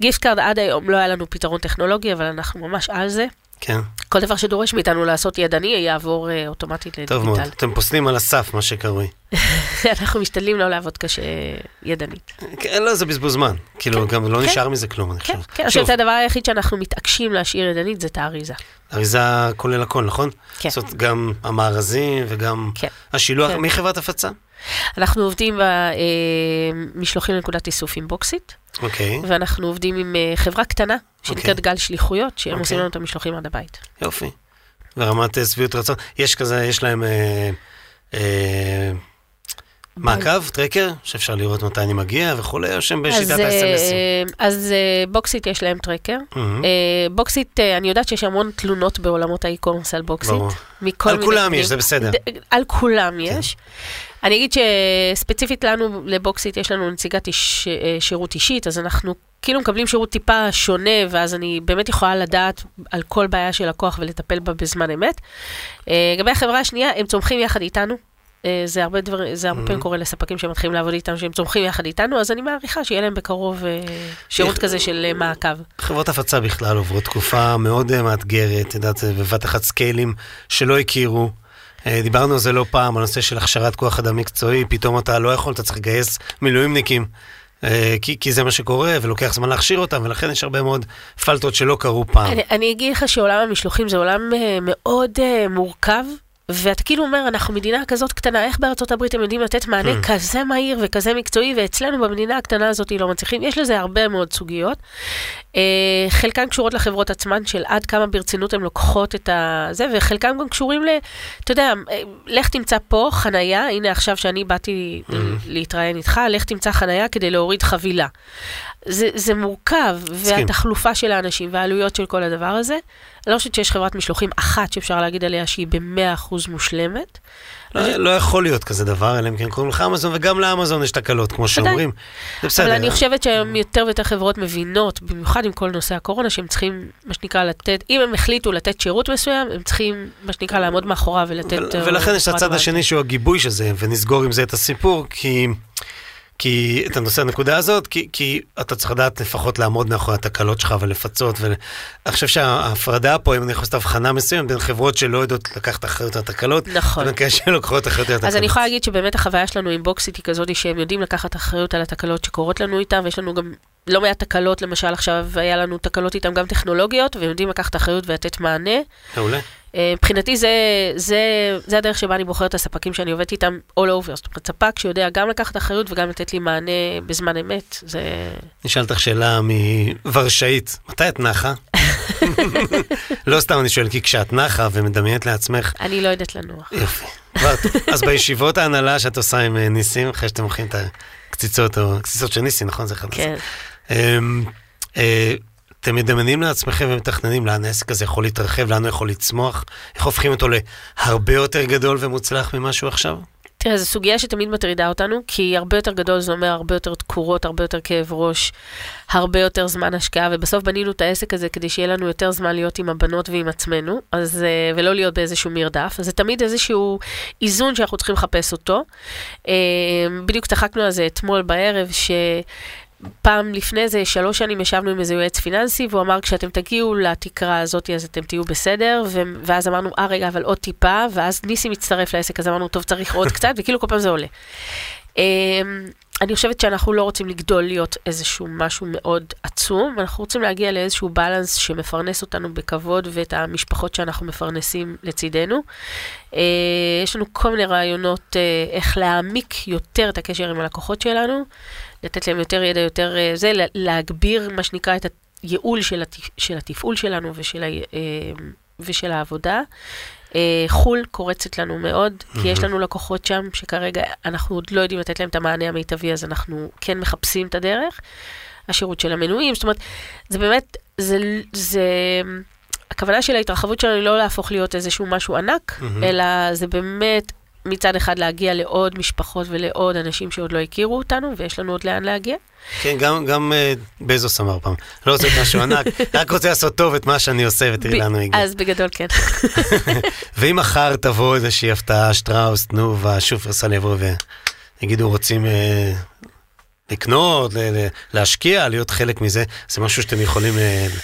gift card עד היום לא היה לנו פתרון טכנולוגי, אבל אנחנו ממש על זה. כן, כל דבר שדורש מאיתנו לעשות ידני יעבור אה, אוטומטית טוב מאוד. לדיגיטל. אתם פוסלים על הסף, מה שקרוי. אנחנו משתדלים לא לעבוד קשה ידנית. כן, לא, זה בזבוז זמן. כאילו, גם לא כן. נשאר מזה כלום, אני כן, חושב. כן, אני חושבת שהדבר היחיד שאנחנו מתעקשים להשאיר ידנית זה את האריזה. אריזה כולל הכל, נכון? כן. זאת אומרת, גם המארזים וגם כן. השילוח. כן. מי חברת הפצה? אנחנו עובדים במשלוחים לנקודת איסוף עם בוקסיט. אוקיי, ואנחנו עובדים עם אה, חברה קטנה, שנקראת אוקיי. גל שליחויות, שהם אוקיי. עושים לנו את המשלוחים עד הבית. יופי. ורמת אה, שביעות רצון. יש כזה, יש להם אה, אה, מעקב, tracker, שאפשר לראות מתי אני מגיע וכולי, או שהם בשיטת אה, ה-SMSים? אז אה, בוקסיט יש להם tracker. אה, בוקסיט, אה, אני יודעת שיש המון תלונות בעולמות ה-e-commerce על בוקסיט. ברור. על כולם. יש, זה בסדר. על כולם יש. אני אגיד שספציפית לנו, לבוקסיט, יש לנו נציגת איש, אה, שירות אישית, אז אנחנו כאילו מקבלים שירות טיפה שונה, ואז אני באמת יכולה לדעת על כל בעיה של לקוח ולטפל בה בזמן אמת. אה, לגבי החברה השנייה, הם צומחים יחד איתנו. אה, זה הרבה דבר, זה הרבה פעמים קורה לספקים שמתחילים לעבוד איתנו, שהם צומחים יחד איתנו, אז אני מעריכה שיהיה להם בקרוב שירות כזה של מעקב. חברות הפצה בכלל עוברות תקופה מאוד מאתגרת, את יודעת, בבת אחת סקיילים שלא הכירו. אה, דיברנו על זה לא פעם, הנושא של הכשרת כוח אדם מקצועי, פתאום אתה לא יכול, אתה צריך לגייס מילואימניקים, אה, כי, כי זה מה שקורה, ולוקח זמן להכשיר אותם, ולכן יש הרבה מאוד פלטות שלא קרו פעם. אני, אני אגיד לך שעולם המשלוחים זה עולם uh, מאוד מורכב, ואתה כאילו אומר, אנחנו מדינה כזאת קטנה, איך בארצות הברית הם יודעים לתת מענה Hmm. כזה מהיר וכזה מקצועי, ואצלנו במדינה הקטנה הזאת לא מצליחים? יש לזה הרבה מאוד סוגיות. Uh, חלקן קשורות לחברות עצמן, של עד כמה ברצינות הן לוקחות את הזה, וחלקן גם קשורים ל... אתה יודע, אה, לך תמצא פה חנייה, הנה עכשיו שאני באתי Hmm. להתראיין איתך, לך תמצא חנייה כדי להוריד חבילה. זה, זה מורכב, והתחלופה של האנשים והעלויות של כל הדבר הזה. אני לא חושבת שיש חברת משלוחים אחת שאפשר להגיד עליה שהיא ב-100% מושלמת. לא, לא יכול להיות כזה דבר, אלא אם כן קוראים לך אמזון, וגם לאמזון יש תקלות, כמו. שאומרים. זה בסדר. אבל אני חושבת שהיום יותר ויותר חברות מבינות, במיוחד עם כל נושא הקורונה, שהם צריכים, מה שנקרא, לתת, אם הם החליטו לתת שירות מסוים, הם צריכים, מה שנקרא, לעמוד מאחוריו ולתת... ול- אה, ולכן יש את הצד. השני שהוא הגיבוי של זה, ונסגור עם זה את הסיפור, כי... כי את הנושא הנקודה הזאת, כי, כי אתה צריך לדעת לפחות לעמוד מאחורי התקלות שלך ולפצות. ואני חושב שההפרדה פה, אם אני יכול לעשות הבחנה מסוימת בין חברות שלא יודעות לקחת אחריות על התקלות, נכון. לבין כאלה שלוקחות אחריות על התקלות. אז אני יכולה להגיד שבאמת החוויה שלנו עם בוקסיט היא כזאת שהם יודעים לקחת אחריות על התקלות שקורות לנו איתם, ויש לנו גם לא מעט תקלות, למשל עכשיו היה לנו תקלות איתם גם טכנולוגיות, והם יודעים לקחת אחריות ולתת מענה. מעולה. אה, מבחינתי זה, זה, זה הדרך שבה אני בוחרת את הספקים שאני עובדת איתם all over. זאת אומרת, ספק שיודע גם לקחת אחריות וגם לתת לי מענה בזמן אמת. זה... אני אשאל אותך שאלה מוורשאית, מתי את נחה? לא סתם אני שואל, כי כשאת נחה ומדמיינת לעצמך... אני לא יודעת לנוח. יופי. אז בישיבות ההנהלה שאת עושה עם אה, ניסים, אחרי שאתם הולכים את הקציצות, או קציצות של ניסים, נכון? זה אחד כן. אתם מדמיינים לעצמכם ומתכננים לאן העסק הזה יכול להתרחב, לאן הוא יכול לצמוח? איך הופכים אותו להרבה יותר גדול ומוצלח ממה שהוא עכשיו? תראה, זו סוגיה שתמיד מטרידה אותנו, כי הרבה יותר גדול זה אומר הרבה יותר תקורות, הרבה יותר כאב ראש, הרבה יותר זמן השקעה, ובסוף בנינו את העסק הזה כדי שיהיה לנו יותר זמן להיות עם הבנות ועם עצמנו, אז, אה, ולא להיות באיזשהו מרדף. אז זה תמיד איזשהו איזון שאנחנו צריכים לחפש אותו. אה, בדיוק צחקנו על זה אתמול בערב, ש... פעם לפני זה, שלוש שנים ישבנו עם איזה יועץ פיננסי, והוא אמר, כשאתם תגיעו לתקרה הזאת, אז אתם תהיו בסדר, ו- ואז אמרנו, אה, רגע, אבל עוד טיפה, ואז ניסי מצטרף לעסק, אז אמרנו, טוב, צריך עוד קצת, וכאילו כל פעם זה עולה. אמ, אני חושבת שאנחנו לא רוצים לגדול להיות איזשהו משהו מאוד עצום, אנחנו רוצים להגיע לאיזשהו בלנס שמפרנס אותנו בכבוד ואת המשפחות שאנחנו מפרנסים לצידנו. אה, יש לנו כל מיני רעיונות אה, איך להעמיק יותר את הקשר עם הלקוחות שלנו. לתת להם יותר ידע, יותר אה, זה, להגביר מה שנקרא את הייעול של, התפ... של התפעול שלנו ושל, ה... אה, ושל העבודה. אה, חו"ל קורצת לנו מאוד, mm-hmm. כי יש לנו לקוחות שם שכרגע אנחנו עוד לא יודעים לתת להם את המענה המיטבי, אז אנחנו כן מחפשים את הדרך. השירות של המנויים, זאת אומרת, זה באמת, זה, זה, הכוונה של ההתרחבות שלנו היא לא להפוך להיות איזשהו משהו ענק, mm-hmm. אלא זה באמת מצד אחד להגיע לעוד משפחות ולעוד אנשים שעוד לא הכירו אותנו, ויש לנו עוד לאן להגיע. כן, גם, גם uh, בזוס אמר פעם, לא רוצה משהו ענק, רק רוצה לעשות טוב את מה שאני עושה, ותראי לאן הוא הגיע. אז בגדול כן. ואם מחר תבוא איזושהי הפתעה, שטראוס, תנובה, שופרסל יבואו ויגידו, רוצים uh, לקנות, ל- ל- להשקיע, להיות חלק מזה, זה משהו שאתם יכולים uh,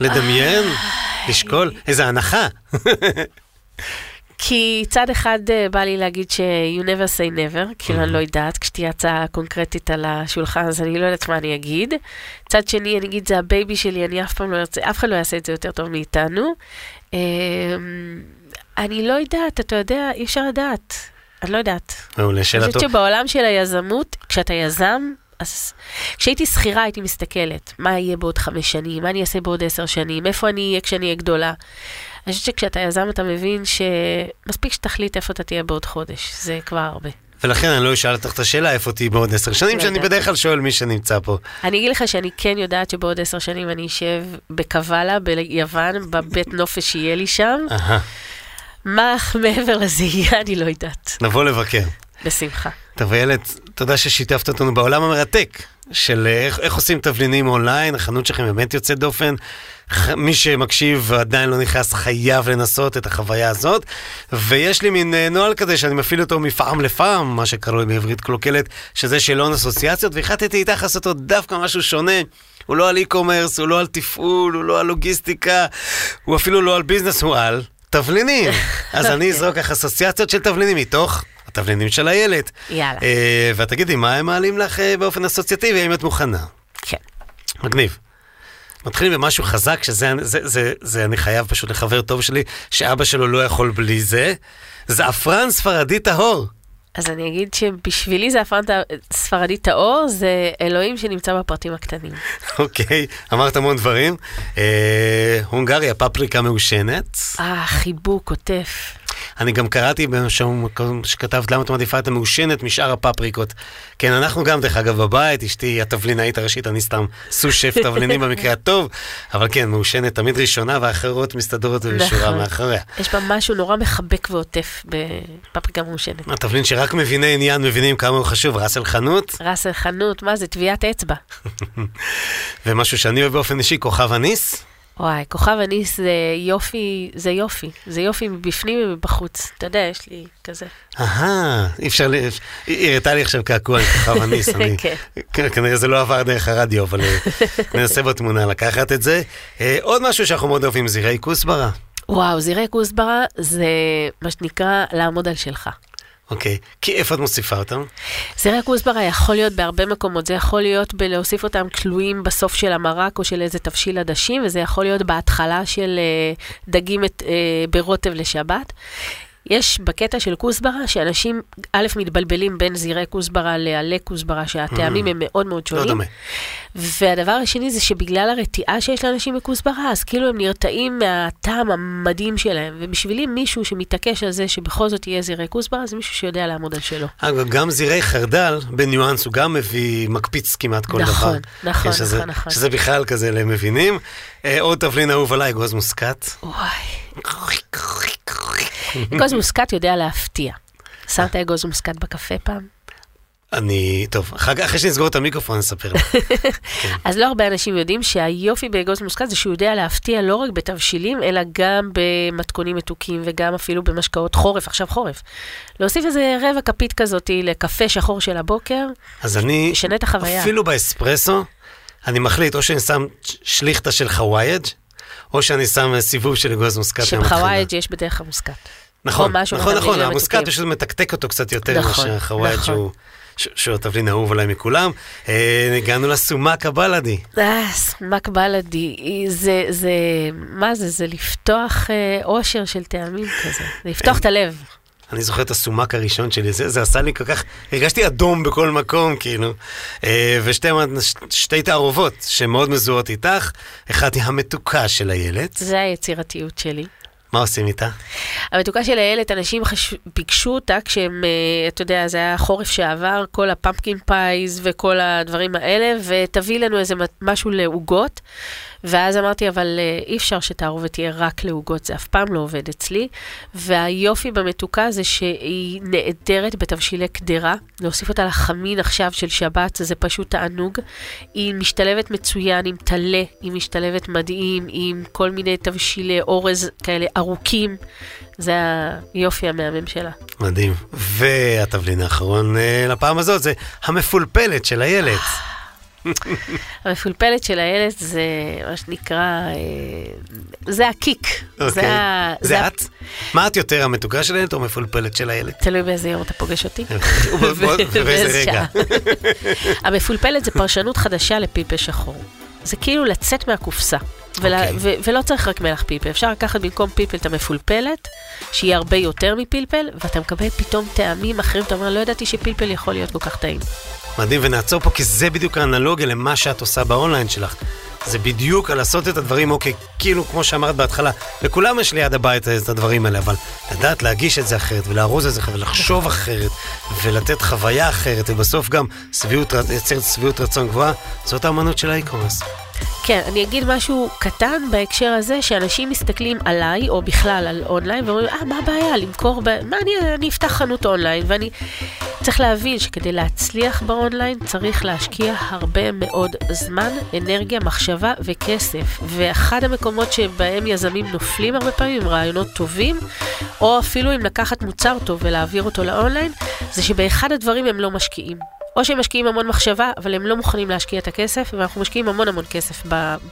לדמיין, לשקול, איזה הנחה. כי צד אחד uh, בא לי להגיד ש- you never say never, כאילו אני לא יודעת, כשתהיה הצעה קונקרטית על השולחן, אז אני לא יודעת מה אני אגיד. צד שני, אני אגיד, זה הבייבי שלי, אני אף פעם לא ארצה, אף אחד לא יעשה את זה יותר טוב מאיתנו. Uh, אני לא יודעת, אתה יודע, אי אפשר לדעת. אני לא יודעת. מעולה, שאלה אני טוב. חושבת שבעולם של היזמות, כשאתה יזם, אז כשהייתי שכירה הייתי מסתכלת, מה יהיה בעוד חמש שנים, מה אני אעשה בעוד עשר שנים, איפה אני אהיה כשאני אהיה גדולה. אני חושבת שכשאתה יזם אתה מבין שמספיק שתחליט איפה אתה תהיה בעוד חודש, זה כבר הרבה. ולכן אני לא אשאל אותך את השאלה איפה תהיי בעוד עשר שנים, לא שאני. בדרך כלל שואל מי שנמצא פה. אני אגיד לך שאני כן יודעת שבעוד עשר שנים אני אשב בקוואלה, ביוון, בבית נופש שיהיה לי שם. מה מעבר לזה יהיה, אני לא יודעת. נבוא לבקר. בשמחה. טוב, איילת, תודה ששיתפת אותנו בעולם המרתק של אה, איך, איך עושים תבלינים אונליין, החנות שלכם באמת יוצאת דופן. מי שמקשיב ועדיין לא נכנס חייב לנסות את החוויה הזאת. ויש לי מין אה, נוהל כזה שאני מפעיל אותו מפעם לפעם, מה שקרוי בעברית קלוקלת, שזה שאלון אסוציאציות, והחלטתי איתך לעשות אותו דווקא משהו שונה. הוא לא על e-commerce, הוא לא על תפעול, הוא לא על לוגיסטיקה, הוא אפילו לא על ביזנס, הוא על תבלינים. אז אני אזרוק לך אסוציאציות של תבלינים מתוך התבלינים של הילד. יאללה. אה, ואת תגידי, מה הם מעלים לך אה, באופן אסוציאטיבי, האם את מוכנה? כן. מגניב. מתחילים במשהו חזק, שזה זה, זה, זה אני חייב פשוט לחבר טוב שלי, שאבא שלו לא יכול בלי זה. זעפרן ספרדי טהור. אז אני אגיד שבשבילי זה הפרנט ספרדית טהור, זה אלוהים שנמצא בפרטים הקטנים. אוקיי, אמרת המון דברים. אה, הונגריה, פפריקה מעושנת. אה, חיבוק, עוטף. אני גם קראתי מקום שכתבת למה את מעדיפה את המעושנת משאר הפפריקות. כן, אנחנו גם, דרך אגב, בבית, אשתי התבלינאית הראשית, אני סתם סו-שף תבלינים במקרה הטוב, אבל כן, מעושנת תמיד ראשונה, והאחרות מסתדרות בשורה נכון. מאחוריה. יש בה משהו נורא מחבק ועוטף בפפריקה מעושנת. התבלין שרק מביני עניין מבינים כמה הוא חשוב, ראס אל חנות, ראס אל חנות, מה זה? טביעת אצבע. ומשהו שאני אוהב באופן אישי, כוכב הניס. וואי, כוכב הניס זה יופי, זה יופי. זה יופי מבפנים ומבחוץ. אתה יודע, יש לי כזה. אהה, אי אפשר, ל- היא הראתה לי עכשיו קעקוע עם כוכב הניס, אני, כן. כן, כנראה זה לא עבר דרך הרדיו, אבל אה, ננסה בתמונה לקחת את זה. אה, עוד משהו שאנחנו מאוד אוהבים, זירי כוסברה. וואו, זירי כוסברה זה מה שנקרא לעמוד על שלך. אוקיי, כי איפה את מוסיפה אותם? זרעי כוסברה יכול להיות בהרבה מקומות, זה יכול להיות בלהוסיף אותם תלויים בסוף של המרק או של איזה תבשיל עדשים, וזה יכול להיות בהתחלה של אה, דגים את, אה, ברוטב לשבת. יש בקטע של כוסברה, שאנשים, א', מתבלבלים בין זרעי כוסברה לעלי כוסברה, שהטעמים הם מאוד מאוד לא שונים. דומה. והדבר השני זה שבגלל הרתיעה שיש לאנשים בכוסברה, אז כאילו הם נרתעים מהטעם המדהים שלהם. ובשבילי מישהו שמתעקש על זה שבכל זאת יהיה זרעי כוסברה, זה מישהו שיודע לעמוד על שלו. אגב, גם זירי חרדל, בניואנס, הוא גם מביא, מקפיץ כמעט כל נכון, דבר. נכון, כן, שזה, נכון, נכון. שזה בכלל כזה למבינים. אה, עוד תבלין אהוב עליי, אגוז מוסקת. וואי. אגוז מוסקת יודע להפתיע. שמת אגוז מוסקת בקפה פעם? אני, טוב, אחרי שנסגור את המיקרופון נספר לך. אז לא הרבה אנשים יודעים שהיופי באגוז מוסקת זה שהוא יודע להפתיע לא רק בתבשילים, אלא גם במתכונים מתוקים וגם אפילו במשקאות חורף, עכשיו חורף. להוסיף איזה רבע כפית כזאת לקפה שחור של הבוקר, אז אני, משנה את החוויה. אפילו באספרסו, אני מחליט או שאני שם שליכטה של חווייג', או שאני שם אה, סיבוב של אגוז מוסקת. שבחווייג' יש בדרך כלל מוסקת. נכון, נכון, נכון, המוסקת. פשוט מתקתק אותו קצת יותר נכון, מאשר החווייג' נכון. שהוא... שהוא התבלין האהוב עליי מכולם. אה, הגענו לסומק הבלאדי. אה, סמק בלאדי, זה, זה, מה זה, זה לפתוח אושר של טעמים כזה, זה לפתוח את הלב. אני זוכר את הסומאק הראשון שלי, זה, זה עשה לי כל כך, הרגשתי אדום בכל מקום, כאילו. אה, ושתי שתי תערובות שמאוד מזוהות איתך, אחת היא המתוקה של הילד. זה היצירתיות שלי. מה עושים איתה? המתוקה של הילד, אנשים חש... ביקשו אותה כשהם, אה, אתה יודע, זה היה חורף שעבר, כל ה-pumpkin pies וכל הדברים האלה, ותביא לנו איזה משהו לעוגות. ואז אמרתי, אבל אה, אי אפשר שתערובת תהיה רק לעוגות, זה אף פעם לא עובד אצלי. והיופי במתוקה זה שהיא נעדרת בתבשילי קדרה. להוסיף אותה לחמין עכשיו של שבת, זה פשוט תענוג. היא משתלבת מצוין עם טלה, היא משתלבת מדהים עם כל מיני תבשילי אורז כאלה ארוכים. זה היופי המהמם שלה. מדהים. והתבלין האחרון אה, לפעם הזאת זה המפולפלת של הילד. המפולפלת של הילד זה מה שנקרא, אה, זה הקיק. אוקיי. זה, ה- זה ה- את? מה את יותר, המתוקה של הילד או המפולפלת של הילד? תלוי באיזה יום אתה פוגש אותי. ובאיזה רגע. המפולפלת זה פרשנות חדשה לפלפל שחור. זה כאילו לצאת מהקופסה. ול, אוקיי. ו, ולא צריך רק מלח פלפל, אפשר לקחת במקום פלפל את המפולפלת, שהיא הרבה יותר מפלפל, ואתה מקבל פתאום טעמים אחרים, אתה אומר, לא ידעתי שפלפל יכול להיות כל כך טעים. מדהים, ונעצור פה, כי זה בדיוק האנלוגיה למה שאת עושה באונליין שלך. זה בדיוק על לעשות את הדברים, אוקיי, כאילו, כמו שאמרת בהתחלה, לכולם יש ליד הבית את הדברים האלה, אבל לדעת להגיש את זה אחרת, ולארוז את זה אחרת, ולחשוב אחרת, ולתת חוויה אחרת, ובסוף גם שביעות, ר- לייצר שביעות רצון גבוהה, זאת האמנות של ה-e-commerce. כן, אני אגיד משהו קטן בהקשר הזה, שאנשים מסתכלים עליי, או בכלל על אונליין, ואומרים, אה, מה הבעיה למכור, ב... מה, אני, אני אפתח חנות אונליין, ואני... צריך להבין שכדי להצליח באונליין, צריך להשקיע הרבה מאוד זמן, אנרגיה, מחשבה וכסף. ואחד המקומות שבהם יזמים נופלים הרבה פעמים עם רעיונות טובים, או אפילו אם לקחת מוצר טוב ולהעביר אותו לאונליין, זה שבאחד הדברים הם לא משקיעים. או שהם משקיעים המון מחשבה, אבל הם לא מוכנים להשקיע את הכסף, ואנחנו משקיעים המון המון כסף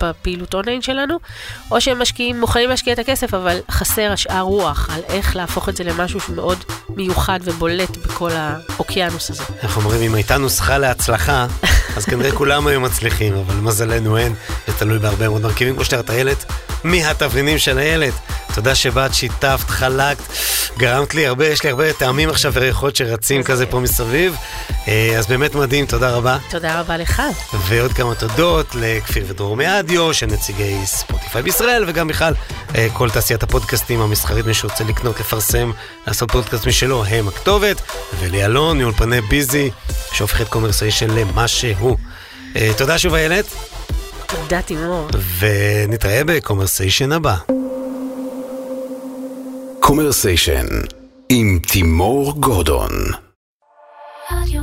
בפעילות אונליין שלנו, או שהם משקיעים, מוכנים להשקיע את הכסף, אבל חסר השאר רוח על איך להפוך את זה למשהו שמאוד מיוחד ובולט בכל האוקיינוס הזה. אנחנו אומרים, אם הייתה נוסחה להצלחה, אז כנראה כולם היו מצליחים, אבל למזלנו אין, זה תלוי בהרבה מאוד מרכיבים, כמו שתיארת איילת, מהתבלינים של הילד. תודה שבאת, שיתפת, חלקת, גרמת לי הרבה, יש לי הרבה טעמים עכשיו וריחות שרצים כזה פה מסביב. אה, אז באמת מדהים, תודה רבה. תודה רבה לך. ועוד כמה תודות לכפיר ודרור מאדיו, של נציגי ספוטיפיי בישראל, וגם בכלל אה, כל תעשיית הפודקאסטים המסחרית, מי שרוצה לקנות, לפרסם, לעשות פודקאסט משלו, הם הכתובת, ולאלון, מאולפני ביזי, שהופך את קומרסיישן למה שהוא. אה, תודה שוב איילת, תודה, תימור. ונתראה בקומרסיישן הבא. קומרסיישן עם תימור גורדון. רדיו